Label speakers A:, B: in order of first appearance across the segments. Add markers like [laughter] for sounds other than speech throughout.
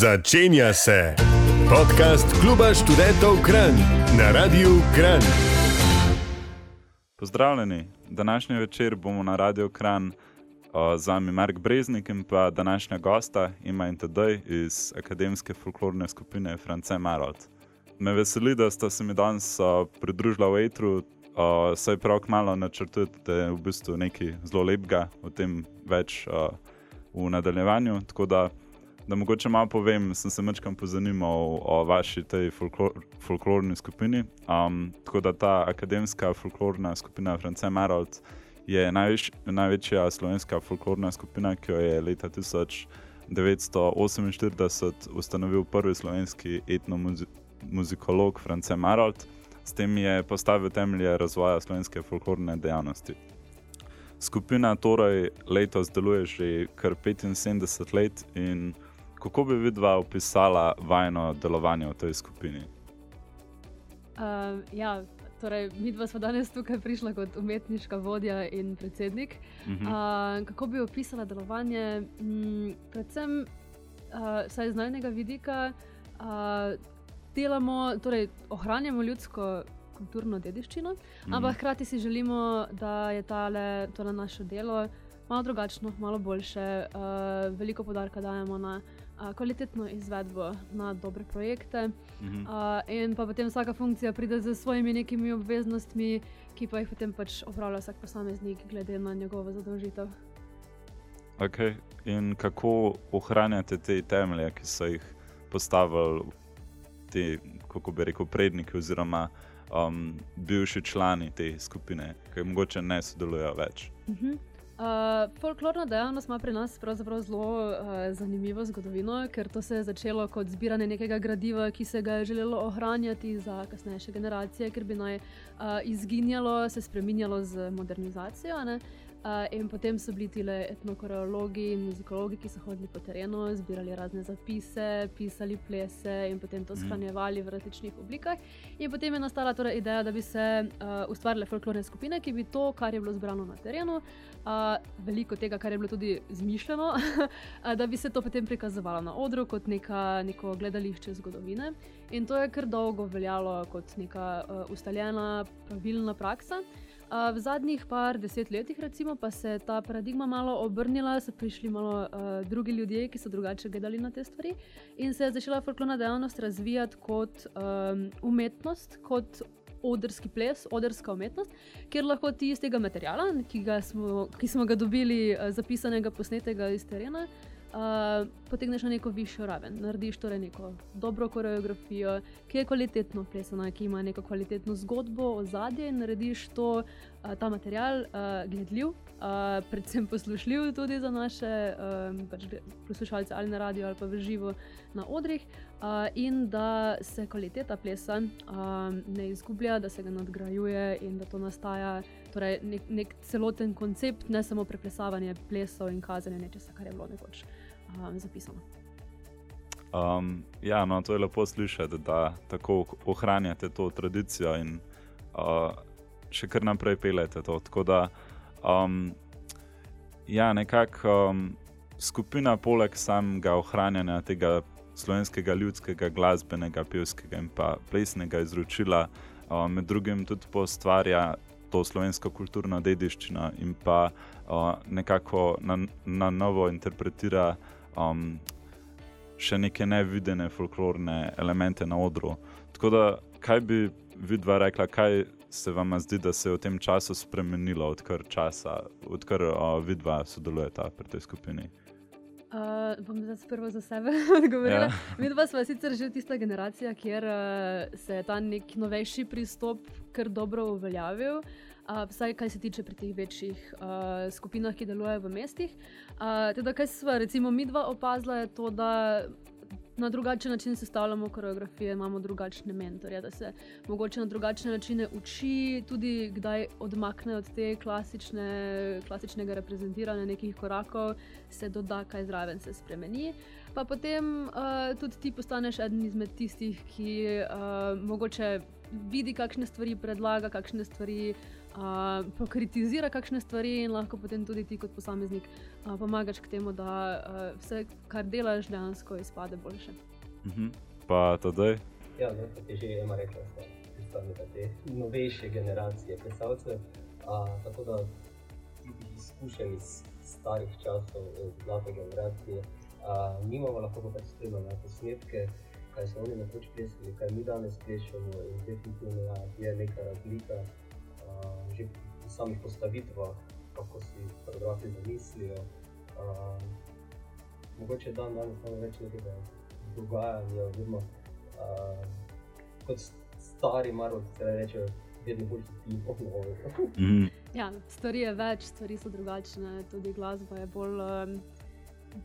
A: Začenja se podcast Kluba študentov Kran na Radiu Kran.
B: Pozdravljeni, današnji večer bomo na Radio Kran z vami Mark Breznik in pa današnja gosta ima in tedaj iz akademske folklorne skupine France Marold. Me veseli, da ste se mi danes pridružili v Etru, saj prav kmalo načrtujete v bistvu nekaj zelo lepega, o tem več v nadaljevanju. Tako da, da mogoče malo povem, sem se večkrat pozanimal o vaši tej folklor, folklorni skupini. Um, tako da ta akademska folklorna skupina France Marold je največ, največja slovenska folklorna skupina, ki jo je leta 1948 ustanovil prvi slovenski etnomuzikolog France Marold. S tem je postavil temelje razvoja slovenske folklorne dejavnosti. Skupina torej letos deluje že kar 75 let in kako bi vidva opisala vajno delovanje v tej skupini?
C: Uh, ja, torej, mi dva smo danes tukaj prišla kot umetniška vodja in predsednik. Uh -huh. uh, kako bi opisala delovanje? Mm, predvsem uh, iz najnega vidika uh, delamo, torej ohranjamo ljudsko kulturno dediščino, uh ampak hkrati si želimo, da je tale, tole naše delo malo drugačno, malo boljše. Uh, veliko podarka dajemo na kvalitetno izvedbo na dobre projekte. Mhm. Uh, in pa potem vsaka funkcija pride z svojimi nekimi obveznostmi, ki pa jih potem pač opravlja vsak posameznik, glede na njegovo zadolžitev.
B: Okay. In kako ohranjate te temelje, ki so jih postavili ti, kako bi rekel, predniki oziroma um, bivši člani te skupine, ki morda ne sodelujo več? Uh mhm. -huh.
C: Uh, folklorna dejavnost ima pri nas zelo uh, zanimivo zgodovino, ker to se je začelo kot zbiranje nekega gradiva, ki se ga je želelo ohranjati za kasnejše generacije, ker bi naj uh, izginjalo, se spremenjalo z modernizacijo. Ne? Uh, in potem so bili ti etnokoreologi in muzikologi, ki so hodili po terenu, zbirali razne zapise, pisali plese in potem to mhm. shranjevali v različnih oblikah. In potem je nastala torej ideja, da bi se uh, ustvarile folklorne skupine, ki bi to, kar je bilo zbrano na terenu, uh, veliko tega, kar je bilo tudi izmišljeno, [laughs] da bi se to potem prikazovalo na odru kot neka, neko gledališče zgodovine. In to je kar dolgo veljalo kot neka uh, ustaljena, pravilna praksa. Uh, v zadnjih par deset letih, recimo, pa se je ta paradigma malo obrnila, so prišli malo uh, drugi ljudje, ki so drugače gledali na te stvari, in se je začela folklorna dejavnost razvijati kot um, umetnost, kot odrski ples, odrska umetnost, kjer lahko ti iz tega materiala, ki, smo, ki smo ga dobili, uh, zapisanega, posnetega iz terena, uh, potegneš na neko višjo raven. Narediš torej neko dobro koreografijo, ki je kvalitetno plesana, ki ima neko kvalitetno zgodbo o zadnje in narediš to, uh, ta material uh, gledljiv, uh, predvsem poslušljiv tudi za naše um, pač poslušalce ali na radiju ali pa v živo na odrih. Uh, in da se kvaliteta plesa um, ne izgublja, da se ga nadgrajuje, in da to nastaja torej nek, nek celoten koncept, ne samo preplesavanje plesov in kazanje nečesa, kar je bilo nekoč um, zapisano.
B: Um, ja, no, to je lepo slišati, da tako ohranjate to tradicijo in uh, še kar naprej pelete to. Tako da, um, ja, nekako um, skupina, poleg samega ohranjanja tega slovenskega ljudskega glasbenega, pevskega in pa plesnega izročila, um, med drugim tudi postvarja to slovensko kulturno dediščino in pa uh, nekako na, na novo interpretira um, še neke nevidene folklorne elemente na odru. Tako da, kaj bi vidva rekla, kaj se vam zdi, da se je v tem času spremenilo, odkar časa, odkar uh, vidva sodelujeta pri tej skupini?
C: Uh, bom zdaj prvo za sebe [laughs] odgovorila. Ja. Mi dva smo sicer že tista generacija, kjer uh, se je ta nek novejši pristop kar dobro uveljavil. Uh, vsaj kar se tiče pri teh večjih uh, skupinah, ki delujejo v mestih. Uh, teda, kaj smo, recimo, mi dva opazila, je to, da na drugačen način sestavljamo koreografije, imamo drugačne mentorje, da se mogoče na drugačne načine uči, tudi kdaj odmakne od te klasične, klasičnega reprezentiranja nekih korakov, se doda kaj zraven, se spremeni. Pa potem uh, tudi ti postaneš eden izmed tistih, ki uh, mogoče vidi, kakšne stvari predlaga, kakšne stvari uh, pokritizira kakšne stvari in lahko potem tudi ti kot posameznik uh, pomagaš k temu, da uh, vse, kar delaš, dejansko izpade boljše.
B: Uh mhm. -huh. Pa tudi?
D: Ja, no, kot je že ena rekla, da predstavljate te novejše generacije plesalcev. Tako da izkušen iz starih časov, iz zlate generacije, nimamo lahko pa spremljati posnetke kaj so oni nekoč plesali, kaj mi danes plešemo. In definitivno ja, je neka razlika uh, že v samih postavitvah, kako si fotografi zamislijo. Uh, mogoče dan danes imamo več nekega dogajanja, oziroma uh, kot stari maro, se reče.
C: Mm. Ja, stvari je več, stvari so drugačne, tudi glasba je bolj um,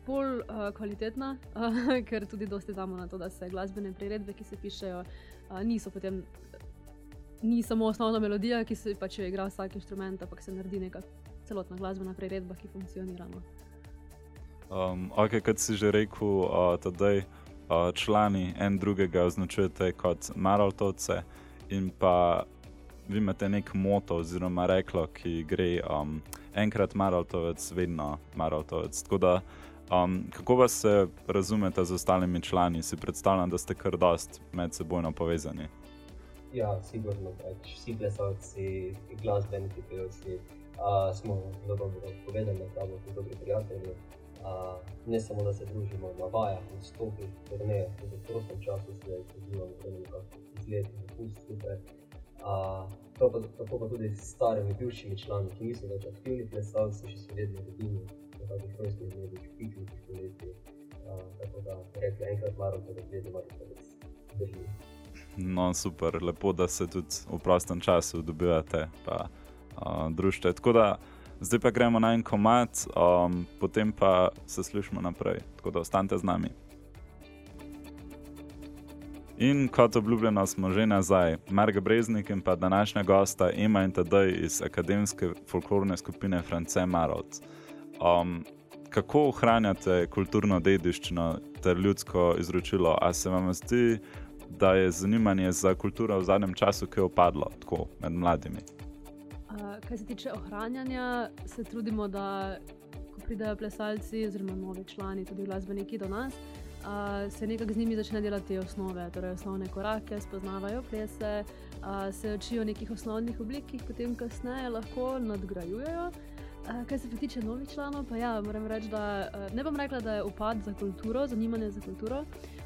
C: bolj uh, kvalitetna, uh, [laughs] ker tudi dosti damo na to, da se glasbene priredbe, ki se pišejo, uh, niso potem. Ni samo osnovna melodija, ki se pač igra vsak inštrument, ampak se naredi neka celotna glasbena priredba, ki funkcionira. No.
B: Um, ok, kot si že rekel, uh, tedaj uh, člani en drugega označujete kot maraltovce in pa vi imate nek moto oziroma reklo, ki gre um, enkrat maraltovec, vedno maraltovec. Tako da Um, kako vas razumete z ostalimi člani? Si predstavljam, da ste kar dost med sebojno povezani.
D: Ja, sigurno. Pač vsi plesalci, glasbeniki, pevci uh, smo zelo dobro povezani, da smo tudi dobri prijatelji. Uh, ne samo, da se družimo na vajah, na stopih, turneje, tudi v prostem času se izdivamo, da imamo izgled in okus skupaj. Uh, tako pa tudi s starimi, bivšimi člani, ki niso več aktivni plesalci, še so vedno vidni kakih rojstnih dnevih, piknikih poleti. Tako da rekli enkrat maraton, da vedno maraton drži.
B: No, super, lepo, da se tudi v prostem času dobivate, pa uh, družite. Tako da zdaj pa gremo na en komat, um, potem pa se slišimo naprej. Tako da ostanite z nami. In kot obljubljeno, smo že nazaj, Marga Breznik in pa današnja gosta Ema in Tadej iz akademske folklorne skupine France Maroc. Um, kako ohranjate kulturno dediščino ter ljudsko izročilo? A se vam zdi, da je zanimanje za kulturo v zadnjem času kaj opadlo tako med mladimi?
C: Uh, kar se tiče ohranjanja, se trudimo, da ko pridejo plesalci, oziroma novi člani, tudi glasbeniki do nas. Uh, se nekako z njimi začne delati osnove, torej osnovne korake, spoznavajo plese, uh, se učijo nekih osnovnih oblik, ki jih potem kasneje lahko nadgrajujejo. Uh, kar se tiče novih članov, pa ja, moram reči, da uh, ne bom rekla, da je upad za kulturo, zanimanje za kulturo, uh,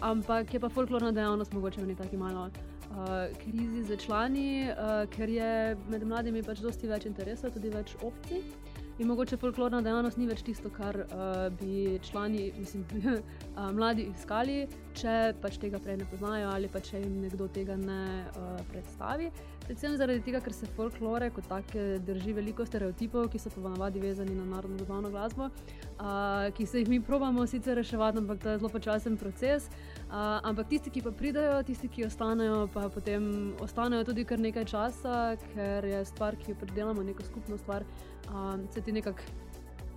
C: ampak je pa folklorna dejavnost mogoče v neki taki malo uh, krizi za člani, uh, ker je med mladimi pač dosti več interesa, tudi več opcij. In mogoče folklorna dejavnost ni več tisto, kar uh, bi člani, mislim, uh, [laughs] mladi iskali, če pač tega prej ne poznajo ali pa če jim nekdo tega ne uh, predstavi. Predvsem zaradi tega, ker se folklore kot take drži veliko stereotipov, ki so pa navadi vezani na narodno zabavno glasbo, uh, ki se jih mi probamo sicer reševati, ampak to je zelo počasen proces. Uh, ampak tisti, ki pa pridejo, tisti, ki ostanejo, pa potem ostanejo tudi kar nekaj časa, ker je stvar, ki jo predelamo, neko skupno stvar um, se ti nekako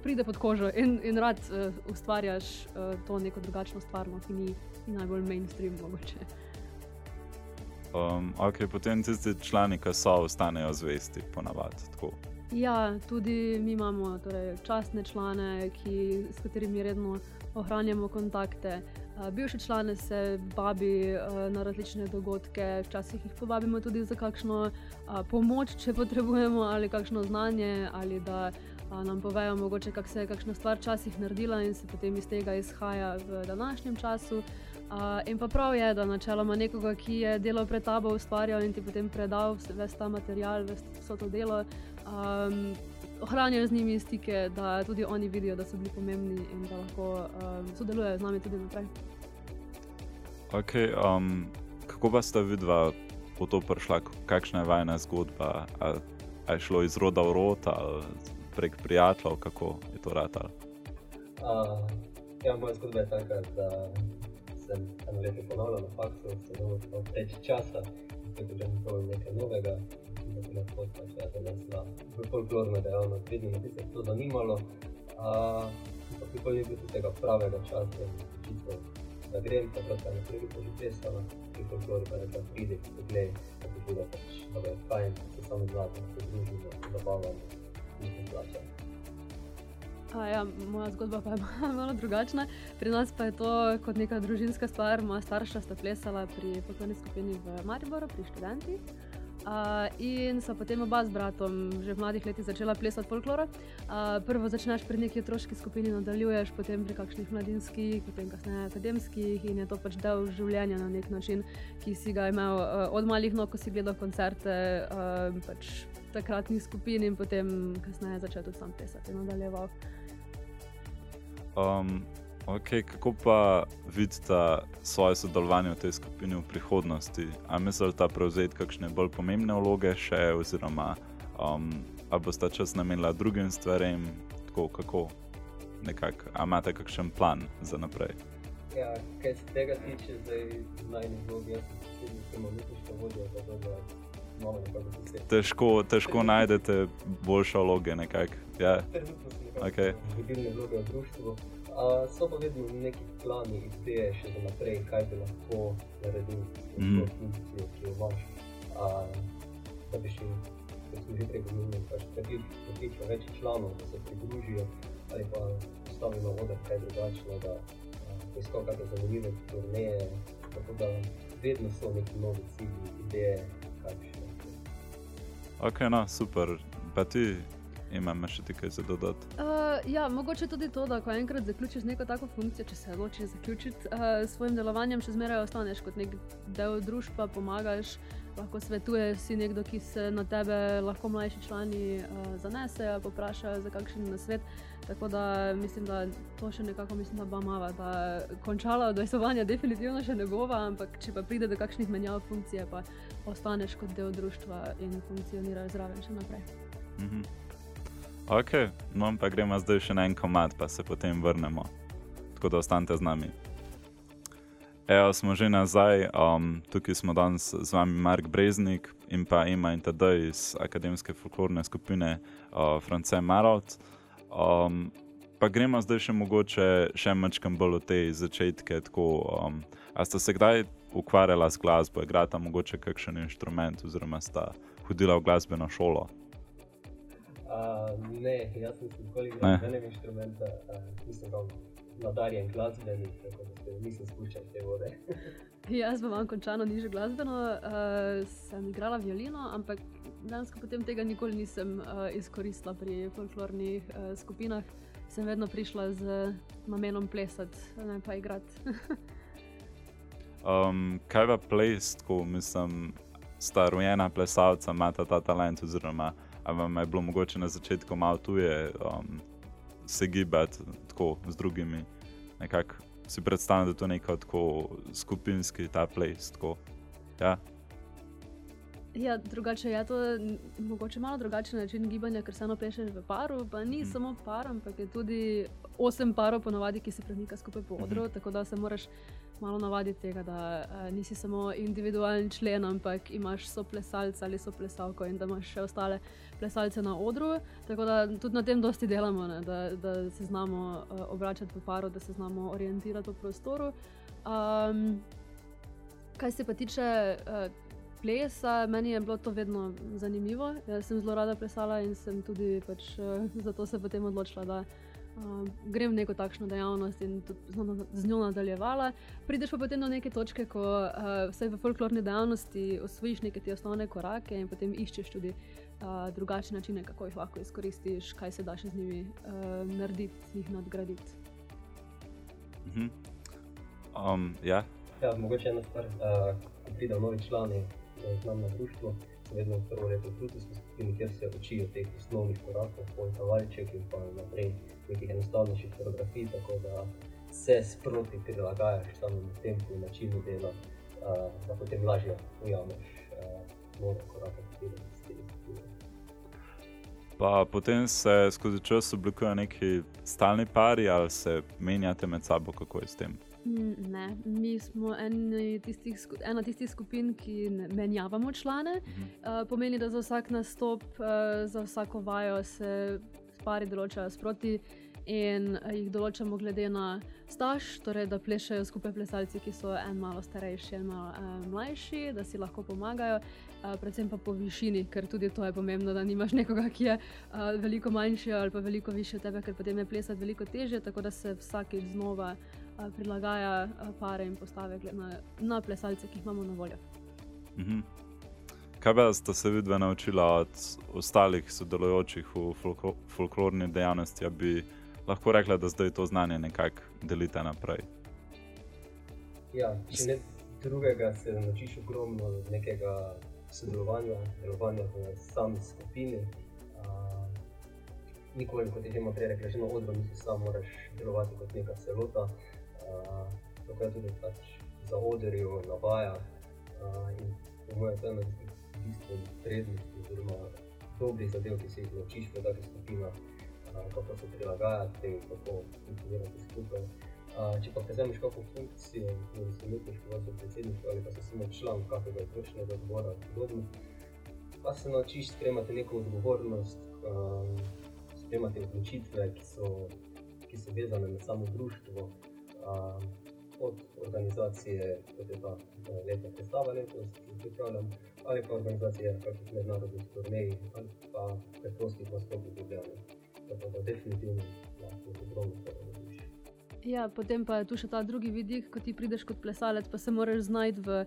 C: pride pod kožo in, in rad uh, ustvarjaš uh, to neko drugačno stvar, no, ki ni, ni najbolj mainstream mogoče.
B: Um, ok, potem tisti člani, ki so, ostanejo zvesti, ponavadi.
C: Ja, tudi mi imamo torej, častne člane, ki, s katerimi redno ohranjamo kontakte. Uh, bivše člane se babi uh, na različne dogodke, včasih jih povabimo tudi za kakšno uh, pomoč, če potrebujemo, ali kakšno znanje, ali da uh, nam povejo, mogoče kak se je kakšna stvar včasih naredila in se potem iz tega izhaja v današnjem času. Uh, in pa prav je, da načeloma nekoga, ki je delal pred tabo, ustvarjal in ti potem predal vse ta material, vse to delo. Um, ohranjajo z njimi stike, da tudi oni vidijo, da so bili pomembni in da lahko um, sodelujejo z nami tudi naprej.
B: Okay, um, kako pa ste vidva po to prišla, kakšna je vajna zgodba? A, a je šlo iz roda v rod ali prek prijateljev, kako je to rata?
D: Uh, ja, moja zgodba je taka, da sem eno leto ponovila na faksu, sem imel več časa, da sem videl nekaj novega da se lahko pač ja, zanesla v folklorno dejavnost. Vedno me je to zanimalo, ampak nikoli ni bilo tega pravega časa odločitev, da grem, takrat sem na prvi poli pesala, pri folklori pa nekaj pridi, poglej, kako spodbuda, pač, da je fajn, da se samo znati, da se družimo, zabavamo in se plača.
C: A, ja, moja zgodba pa je [laughs] malo drugačna. Pri nas pa je to kot neka družinska stvar. Moja starša sta plesala pri pokojni skupini v Mariboru, pri študentih. Uh, in so potem oba z bratom že v mladih letih začela plesati folklore. Uh, prvo začneš pri neki otroški skupini, nadaljuješ potem pri kakšnih mladinskih, potem kasneje akademskih in je to pač del življenja na nek način, ki si ga imel uh, od malih nog, ko si gledal koncerte uh, pač takratnih skupin in potem kasneje začel tudi sam plesati in nadaljeval.
B: Um, okay, kako pa vidite svoje sodelovanje v tej skupini v prihodnosti? Ali mislite prevzeti kakšne bolj pomembne vloge še, oziroma um, ali boste čas namenili drugim stvarem, tako kako? Nekak, ali imate kakšen plan za naprej?
D: Ja, kar se tega tiče, zdaj najni vlogi, jaz sem tudi samomotiška vodja, tako da imamo nekako vse.
B: Težko, težko najdete boljše vloge, nekako. Ja.
D: Trenutno
B: Okej.
D: vodilne vloge v društvu. A, so pa vedno neki plani, ideje še za naprej, kaj bi lahko naredil s
B: Mhm.
D: to funkcijo, ki jo imaš. A, da bi še, kot sem že prej omenil, pač prepričal več članov, da se pridružijo ali pa postavijo na oder kaj drugačnega, poiskal kakšne zanimive turneje. Tako da vedno so neki novi cilji, ideje, kaj bi še.
B: Ok, no, super. Pa ti imam še kaj za dodati.
C: Uh, ja, mogoče tudi to, da ko enkrat zaključiš neko tako funkcijo, če se odločiš zaključiti uh, s svojim delovanjem, še zmeraj ostaneš kot nek del družbe, pomagaš, lahko svetuješ, si nekdo, ki se na tebe lahko mlajši člani uh, zanesejo, poprašajo za kakšen nasvet. Tako da mislim, da to še nekako mislim, da bo mava. Da končala odvajsovanja definitivno še ne bova, ampak če pa pride do kakšnih menjav funkcije, pa ostaneš kot del družbe in funkcioniraš zraven še naprej.
B: Mhm. Ok, no pa gremo zdaj še na en komat, pa se potem vrnemo. Tako da ostanite z nami. Evo, smo že nazaj, um, tukaj smo danes z vami Mark Breznik in pa Ema in Tadej iz akademske folklorne skupine uh, France Marot. Um, pa gremo zdaj še mogoče še mačkam bolj v te začetke. Tako, um, a ste se kdaj ukvarjala z glasbo, igrata mogoče kakšen inštrument oziroma sta hodila v glasbeno šolo?
D: A, ne, jaz nisem nikoli igral nobenega inštrumenta, a, nisem bil nadarjen glasbenik, tako da se nisem spuščal te vode. [laughs]
C: Jaz imam končano nižjo glasbeno, uh, sem igrala violino, ampak dejansko potem tega nikoli nisem uh, izkoristila pri folklornih uh, skupinah. Sem vedno prišla z namenom plesati, ne pa igrati. [laughs]
B: Um, kaj pa ples, tako mislim, sta rojena plesalca, imata ta talent, oziroma ali vam je bilo mogoče na začetku malo tuje um, se gibati tako z drugimi. Nekako si predstavljam, da je to neko tako skupinski ta ples. Tako. Ja,
C: Ja, drugače je to n- mogoče malo drugačen način gibanja, ker se eno plešeš v paru, pa ni
B: Mhm.
C: samo par, ampak je tudi osem parov ponovadi, ki se premika skupaj po odru,
B: Mhm.
C: tako da se moraš malo navaditi tega, da uh, nisi samo individualen člen, ampak imaš soplesalca ali soplesalko in da imaš še ostale plesalce na odru. Tako da tudi na tem dosti delamo, ne, da, da se znamo uh, obračati po paru, da se znamo orientirati v prostoru. Um, Kaj se pa tiče uh, plesa, meni je bilo to vedno zanimivo. Jaz sem zelo rada plesala in sem tudi pač, uh, zato se potem odločila, da uh, grem v neko takšno dejavnost in z njo nadaljevala. Prideš pa potem do neke točke, ko uh, vsaj v folklorni dejavnosti osvojiš neke te osnovne korake in potem iščeš tudi uh, drugačne načine, kako jih lahko izkoristiš, kaj se da še z njimi uh, narediti, jih nadgraditi.
B: mhm. um, ja.
D: Ja, mogoče ena stvar, uh, ko pridejo novi člani eh, k nam na društvo, vedno prvo leto v frutovski skupini, kjer se učijo teh osnovnih korakov, polka valček in pa naprej nekih enostavnejših koreografij, tako da se sproti prilagajaš samemu tempu in načinu dela, uh, da potem lažje ujameš uh, nove korake, ki pridejo iz te skupine.
B: Pa potem se skozi čas oblikujejo neki stalni pari ali se menjate med sabo, kako je s tem.
C: Mm, Ne, mi smo tistih, ena tistih skupin, ki menjavamo člane.
B: Mhm.
C: Uh, pomeni, da za vsak nastop, uh, za vsako vajo se pari določajo sproti in uh, jih določamo glede na staž, torej da plešajo skupaj plesalci, ki so en malo starejši, en malo uh, mlajši, da si lahko pomagajo. Uh, predvsem pa po višini, ker tudi to je pomembno, da nimaš nekoga, ki je uh, veliko manjši ali pa veliko više od tebe, ker potem je plesati veliko težje, tako da se vsakeč znova uh, prilagaja uh, pare in postave na, na plesalce, ki jih imamo na voljo.
B: Mhm. Kaj pa ste se vidve naučila od ostalih sodelujočih v folklo folklorni dejavnosti, da bi lahko rekla, da zdaj to znanje nekako delite naprej?
D: Ja, če ne drugega, se naučiš ogromno nekega sodelovanja, delovanja v sami skupini. Uh, nikoli, kot je že prej rekel, že na odru nisi sam, moraš delovati kot neka celota. Uh, tako je tudi pač za odrijo, na vajah. Uh, in po mojem, to je ena tistih bistvenih prednosti, oziroma dobrih zadev, ki se jih naučiš v takih skupinah, uh, kako se prilagajati, kako funkcionirati skupaj. Uh, če pa prezemeš kakšno funkcijo, kot si umetniški voditelj, predsednik ali pa si samo član kakega izvršnega odbora, podobno, pa se naučiš sprejemati neko odgovornost, uh, sprejemati odločitve, ki so, ki so vezane na samo društvo. Uh, od organizacije, kot je ta letna predstava letos, ki jo pripravljam, ali pa organizacije kakšnih mednarodnih turnej, ali pa preprostih nastopov v Ljubljani. Tako da definitivno lahko ogromno tega dobiš.
C: Ja, potem pa je tu še ta drugi vidik, ko ti prideš kot plesalec, pa se moraš znajti v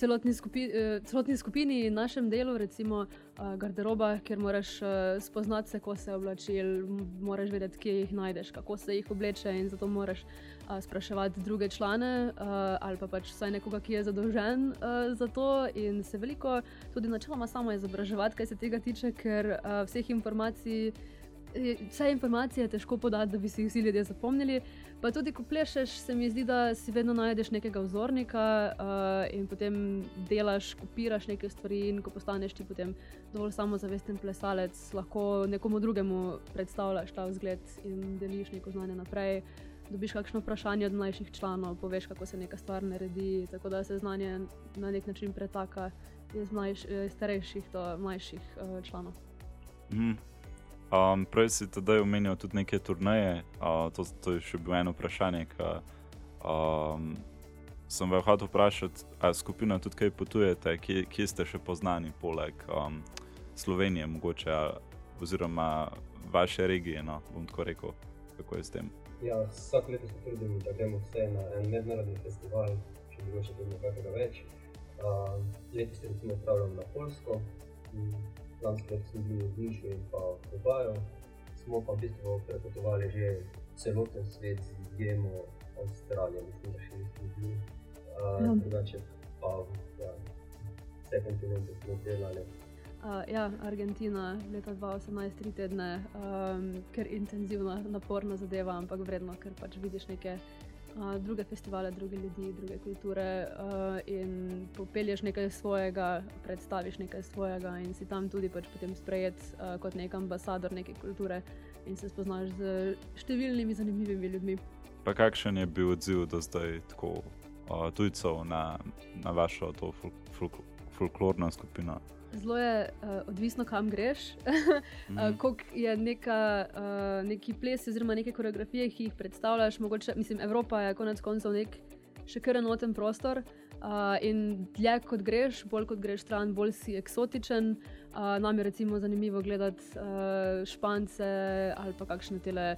C: celotni, skupi, eh, celotni skupini in našem delu, recimo eh, garderoba, kjer moraš eh, spoznati se, ko se oblačil, moraš vedeti, kje jih najdeš, kako se jih obleče in zato moraš spraševati druge člane ali pa pač vsaj nekoga, ki je zadolžen za to in se veliko tudi načeloma samo izobraževati, kaj se tega tiče, ker eh, vseh informacij. Vse informacije je težko podati, da bi si jih vsi ljudje zapomnili. Pa tudi, ko plešeš, se mi zdi, da si vedno najdeš nekega vzornika uh, in potem delaš, kopiraš neke stvari. In ko postaneš ti potem dovolj samozavesten plesalec, lahko nekomu drugemu predstavljaš ta vzgled in deliš neko znanje naprej. Dobiš kakšno vprašanje od mlajših članov, poveš, kako se neka stvar naredi. Tako da se znanje na nek način pretaka iz, mlajš, iz starejših do mlajših uh, članov.
B: Mhm. Um, prej si tudi omenil tudi neke turnaje. Uh, to, to je še bilo eno vprašanje. Ki, um, sem vas hotel vprašati, ali skupina tudi kaj potujete, kje, kje ste še poznani, poleg um, Slovenije, mogoče, oziroma vaše regije. No, bom tako rekel, kako je s tem.
D: Ja, vsak leto se trudimo, da gremo vse na en mednarodni festival, če bi še vedno kakega več. Uh, letos se recimo odpravljamo na Polsko. Lansko leto smo bili v Nišu in pa v Dubaju, smo pa v bistvu prepotovali že celoten svet z izjemo Avstralije, mislim, da še nismo bili. Uh, drugače pa ja, vse kontinente smo delali.
C: Uh, ja, Argentina, leta 2018, tri tedne, um, ker intenzivna, naporna zadeva, ampak vredno, ker pač vidiš neke uh, druge festivale, druge ljudi, druge kulture uh, in popelješ nekaj svojega, predstaviš nekaj svojega in si tam tudi pač potem sprejet uh, kot nek ambasador neke kulture in se spoznaš z številnimi zanimivimi ljudmi.
B: Pa kakšen je bil odziv do zdaj tako uh, tujcev na, na vašo to fol fol folklorno skupino?
C: Zelo je uh, odvisno, kam greš. [laughs] mm uh, je neka, uh, neki ples, oziroma neke koreografije, ki jih predstavljaš. Mogoče, mislim, Evropa je konec koncev nek še kar enoten prostor. Uh, in dlje kot greš, bolj kot greš stran, bolj si eksotičen. Uh, nam je recimo zanimivo gledati uh, Špance ali pa kakšne tele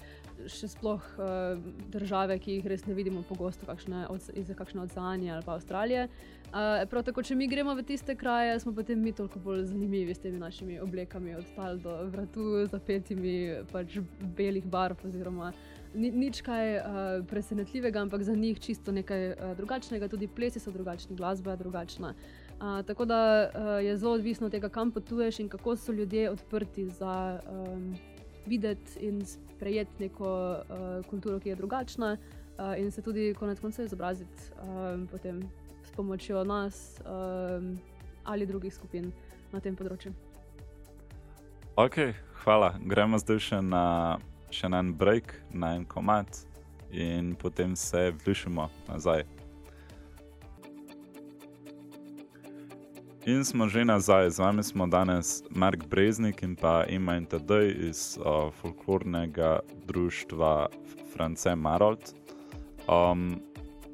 C: še sploh uh, države, ki jih res ne vidimo pogosto, kakšne od, iz kakšne oceanije ali pa Avstralije. Uh, prav tako, če mi gremo v tiste kraje, smo potem mi toliko bolj zanimivi s temi našimi oblekami, od tal do vratu, zapetimi pač belih barv. Oziroma, ni, nič kaj uh, presenetljivega, ampak za njih čisto nekaj uh, drugačnega, tudi plesi so drugačni, glasba je drugačna. Uh, tako da uh, je zelo odvisno od tega, kam potuješ in kako so ljudje odprti za um, videti in sprejeti neko uh, kulturo, ki je drugačna, uh, in se tudi konec koncev izobraziti um, s pomočjo nas um, ali drugih skupin na tem področju.
B: Ok, hvala. Gremo zdaj še na, še na en break, na en komat, in potem se vlišimo nazaj. In smo že nazaj, z vami smo danes Mark Breznik in pa Ima in Tadej iz uh, folklornega društva France Marold. Um,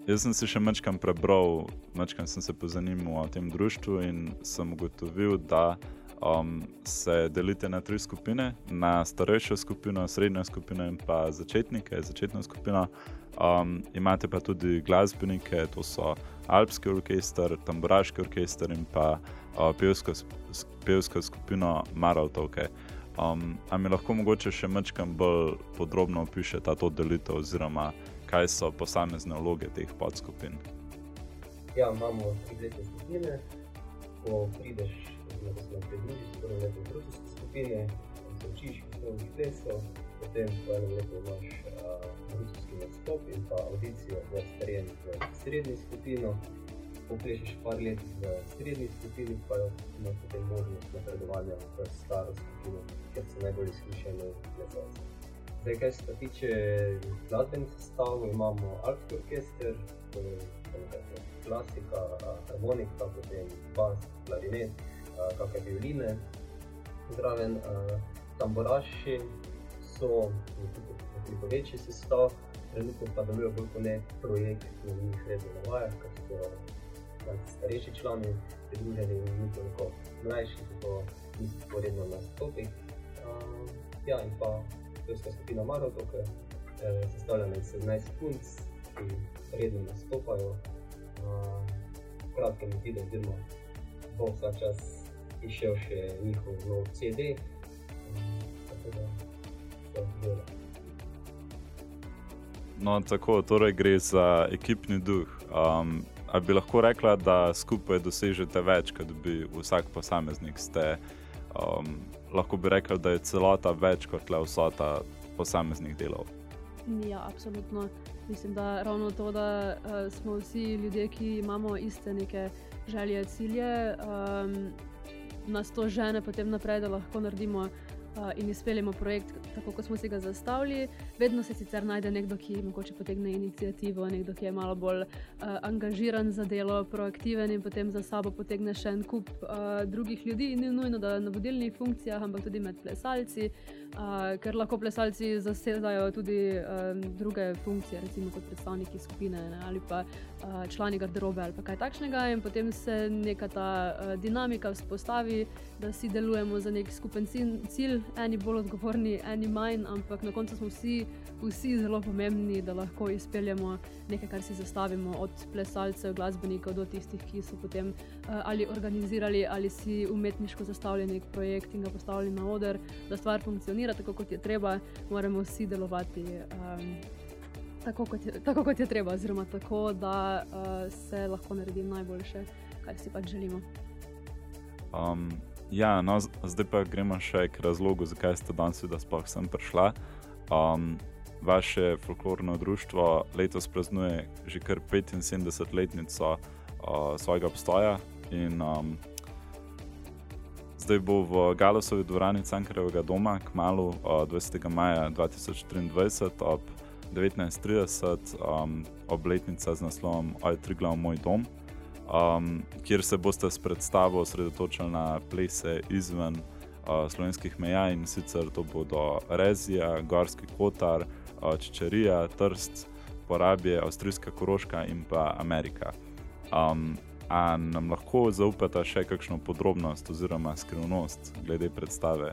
B: jaz sem se še večkrat prebral, večkrat sem se pozanimal o tem društvu in sem ugotovil, da um, se delite na tri skupine: na starejšo skupino, srednjo skupino in pa začetnike, začetno skupino. Um, imate pa tudi glasbenike, to so Alpski orkester, Tamburaški orkester in pa uh, pevska, pevska skupina Maraltovke. Um, a mi lahko mogoče še mečkam bolj podrobno opišete to delitev, oziroma kaj so posamezne vloge teh podskupin?
D: Ja, imamo tri glavne skupine. Ko prideš na se pravi, da je to skupine, se učiš, kako se plesal, potem po enem letu imaš ruski nastop in pa audicijo za sprejemanje v srednji skupino. Poplešeš par let v srednji skupini, pa imaš potem možnost napredovanja v staro skupino, ker so najbolj izkušeni plesalci. Zdaj, kar se tiče glasbenih sestavov, imamo alpski orkester, je klasika, harmonika, potem bas, klarinet, kakšne violine. Zraven tamburaši so nekoliko večji sestav, trenutno pa delujejo bolj kot projekt, ki jih redno navaja, ker so starejši člani pridruženi in nekoliko mlajši, zato niso tako redno na stopih. Uh, ja, in pa pevska skupina Marotok, eh, sestavljena iz 17 punc, ki redno nastopajo. Uh, kratkem videu, oziroma bo vsak čas išel še njihov nov CD.
B: No, tako, torej gre za ekipni duh. Um, ali bi lahko rekla, da skupaj dosežete več, kot bi vsak posameznik ste? Um, lahko bi rekla, da je celota več kot le vsota posameznih delov.
C: Ja, absolutno. Mislim, da ravno to, da uh, smo vsi ljudje, ki imamo iste neke želje, cilje, um, nas to žene potem naprej, da lahko naredimo in izpeljemo projekt tako, kot smo si ga zastavili. Vedno se sicer najde nekdo, ki morda potegne inicijativo, nekdo, ki je malo bolj uh, angažiran za delo, proaktiven in potem za sabo potegne še en kup uh, drugih ljudi. Ni nujno, da na vodilnih funkcijah, ampak tudi med plesalci, uh, ker lahko plesalci zasedajo tudi um, druge funkcije, recimo kot predstavniki skupine ne, ali pa uh, člani garderobe ali kaj takšnega. In potem se neka ta uh, dinamika vzpostavi, da si delujemo za nek skupen cilj eni bolj odgovorni, eni manj, ampak na koncu smo vsi, vsi zelo pomembni, da lahko izpeljemo nekaj, kar si zastavimo, od plesalcev, glasbenikov do tistih, ki so potem uh, ali organizirali ali si umetniško zastavili nek projekt in ga postavili na oder, da stvar funkcionira tako, kot je treba, moramo vsi delovati. Um, Tako kot, je, tako kot je treba, oziroma tako, da uh, se lahko naredi najboljše, kar si pač želimo.
B: Um, Ja, no, zdaj pa gremo še k razlogu, zakaj ste danes da sploh sem prišla. Um, vaše folklorno društvo letos praznuje že kar 75-letnico uh, svojega obstoja. In, um, zdaj bo v Galosovi dvorani Cankarevega doma, kmalo uh, 20. maja 2023 ob 19:30, um, obletnica z naslovom Oj, Triglav, moj dom um, kjer se boste s predstavo osredotočili na plese izven uh, slovenskih meja in sicer to bodo Rezija, Gorski Kotar, uh, Čečerija, Trst, Porabje, Avstrijska Koroška in pa Amerika. Um, A nam lahko zaupate še kakšno podrobnost oziroma skrivnost glede predstave?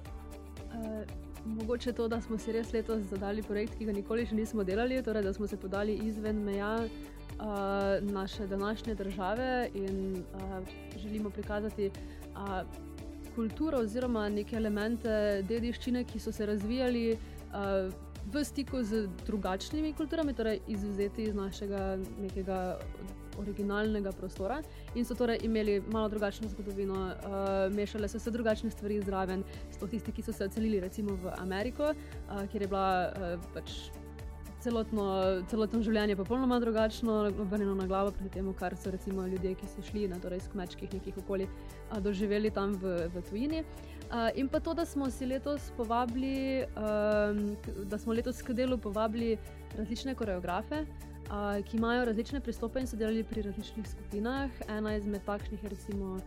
C: Uh, mogoče to, da smo si res letos zadali projekt, ki ga nikoli še nismo delali, torej da smo se podali izven meja uh, naše današnje države in uh, želimo prikazati uh, kulturo oziroma neke elemente dediščine, ki so se razvijali uh, v stiku z drugačnimi kulturami, torej izuzeti iz našega nekega. Originalnega prostora in so torej imeli malo drugačno zgodovino, uh, mešale so se drugačne stvari zraven, sploh tisti, ki so se odselili recimo v Ameriko, uh, kjer je bila uh, pač celotno, celotno življenje popolnoma drugačno, obrnjeno na glavo proti temu, kar so recimo ljudje, ki so šli na torej, kmečkih nekih okolij, doživeli tam v, v tujini. Uh, in pa to, da smo si letos povabili, um, da smo letos k delu povabili različne koreografe, uh, ki imajo različne pristope in so delali pri različnih skupinah. Ena izmed takšnih je recimo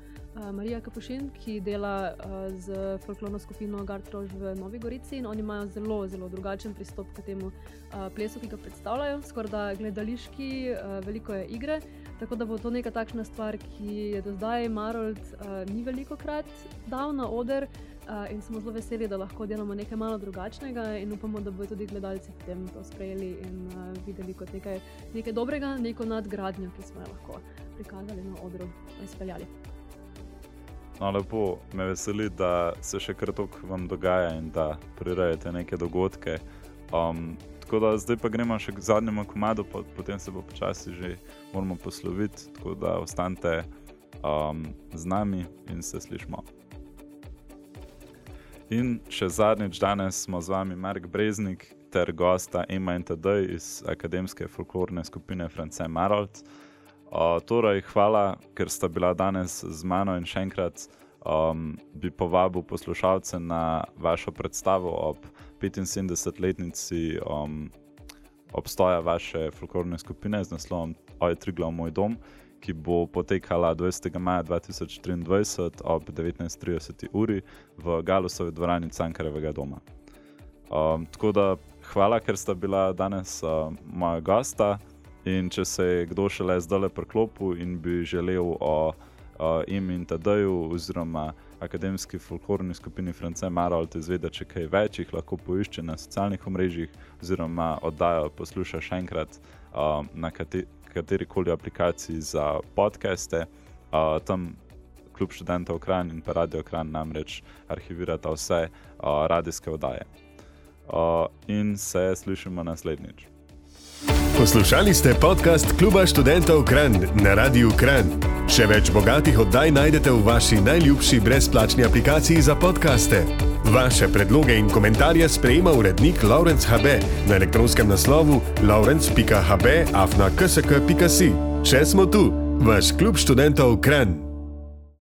C: Marija Kapušin, ki dela uh, z folklorno skupino Gartrož v Novi Gorici oni imajo zelo, zelo drugačen pristop k temu uh, plesu, ki ga predstavljajo, skoraj da gledališki, uh, veliko je igre. Tako da bo to neka takšna stvar, ki je do zdaj Marold uh, ni veliko krat dal na oder. Uh, in smo zelo veseli, da lahko delamo nekaj malo drugačnega, in upamo, da bodo tudi gledalci potem to sprejeli in uh, videli kot nekaj, nekaj dobrega, neko nadgradnjo, ki smo jo lahko prikazali na odru in izpeljali.
B: No, lepo me veseli, da se še kar tok vam dogaja in da prirejate neke dogodke. Um, tako da zdaj pa gremo še k zadnjemu komadu, pa, potem se bo počasi že moramo posloviti. Tako da ostanite um, z nami in se slišmo. In še zadnjič danes smo z vami Mark Breznik ter gosta Ema in TD iz akademske folklorne skupine France Marold. Uh, torej, hvala, ker sta bila danes z mano in še enkrat um, bi povabil poslušalce na vašo predstavo ob 75-letnici um, obstoja vaše folklorne skupine z naslovom Oj, Triglav, moj dom, ki bo potekala 20. maja 2023 ob 19:30 uri v Galusovi dvorani Cankarevega doma. Um, tako da hvala, ker sta bila danes uh, moja gosta. In če se je kdo še le zdaj le priklopil in bi želel o uh, imi in tadaju, oziroma akademski folklorni skupini France Marold izvedeti, če kaj več jih lahko poišče na socialnih omrežjih, oziroma oddajo posluša še enkrat uh, na kate, kateri koli aplikaciji za podcaste. Uh, tam Klub študentov Kran in pa Radio Kran namreč arhivirata vse uh, radijske oddaje. Uh, in se slišimo naslednjič.
A: Poslušali ste podcast Kluba študentov Kran na Radiu Kran. Še več bogatih oddaj najdete v vaši najljubši brezplačni aplikaciji za podkaste. Vaše predloge in komentarje sprejema urednik Laurence HB na elektronskem naslovu laurence.hb afna ksk.si. Še smo tu, vaš klub študentov Kran.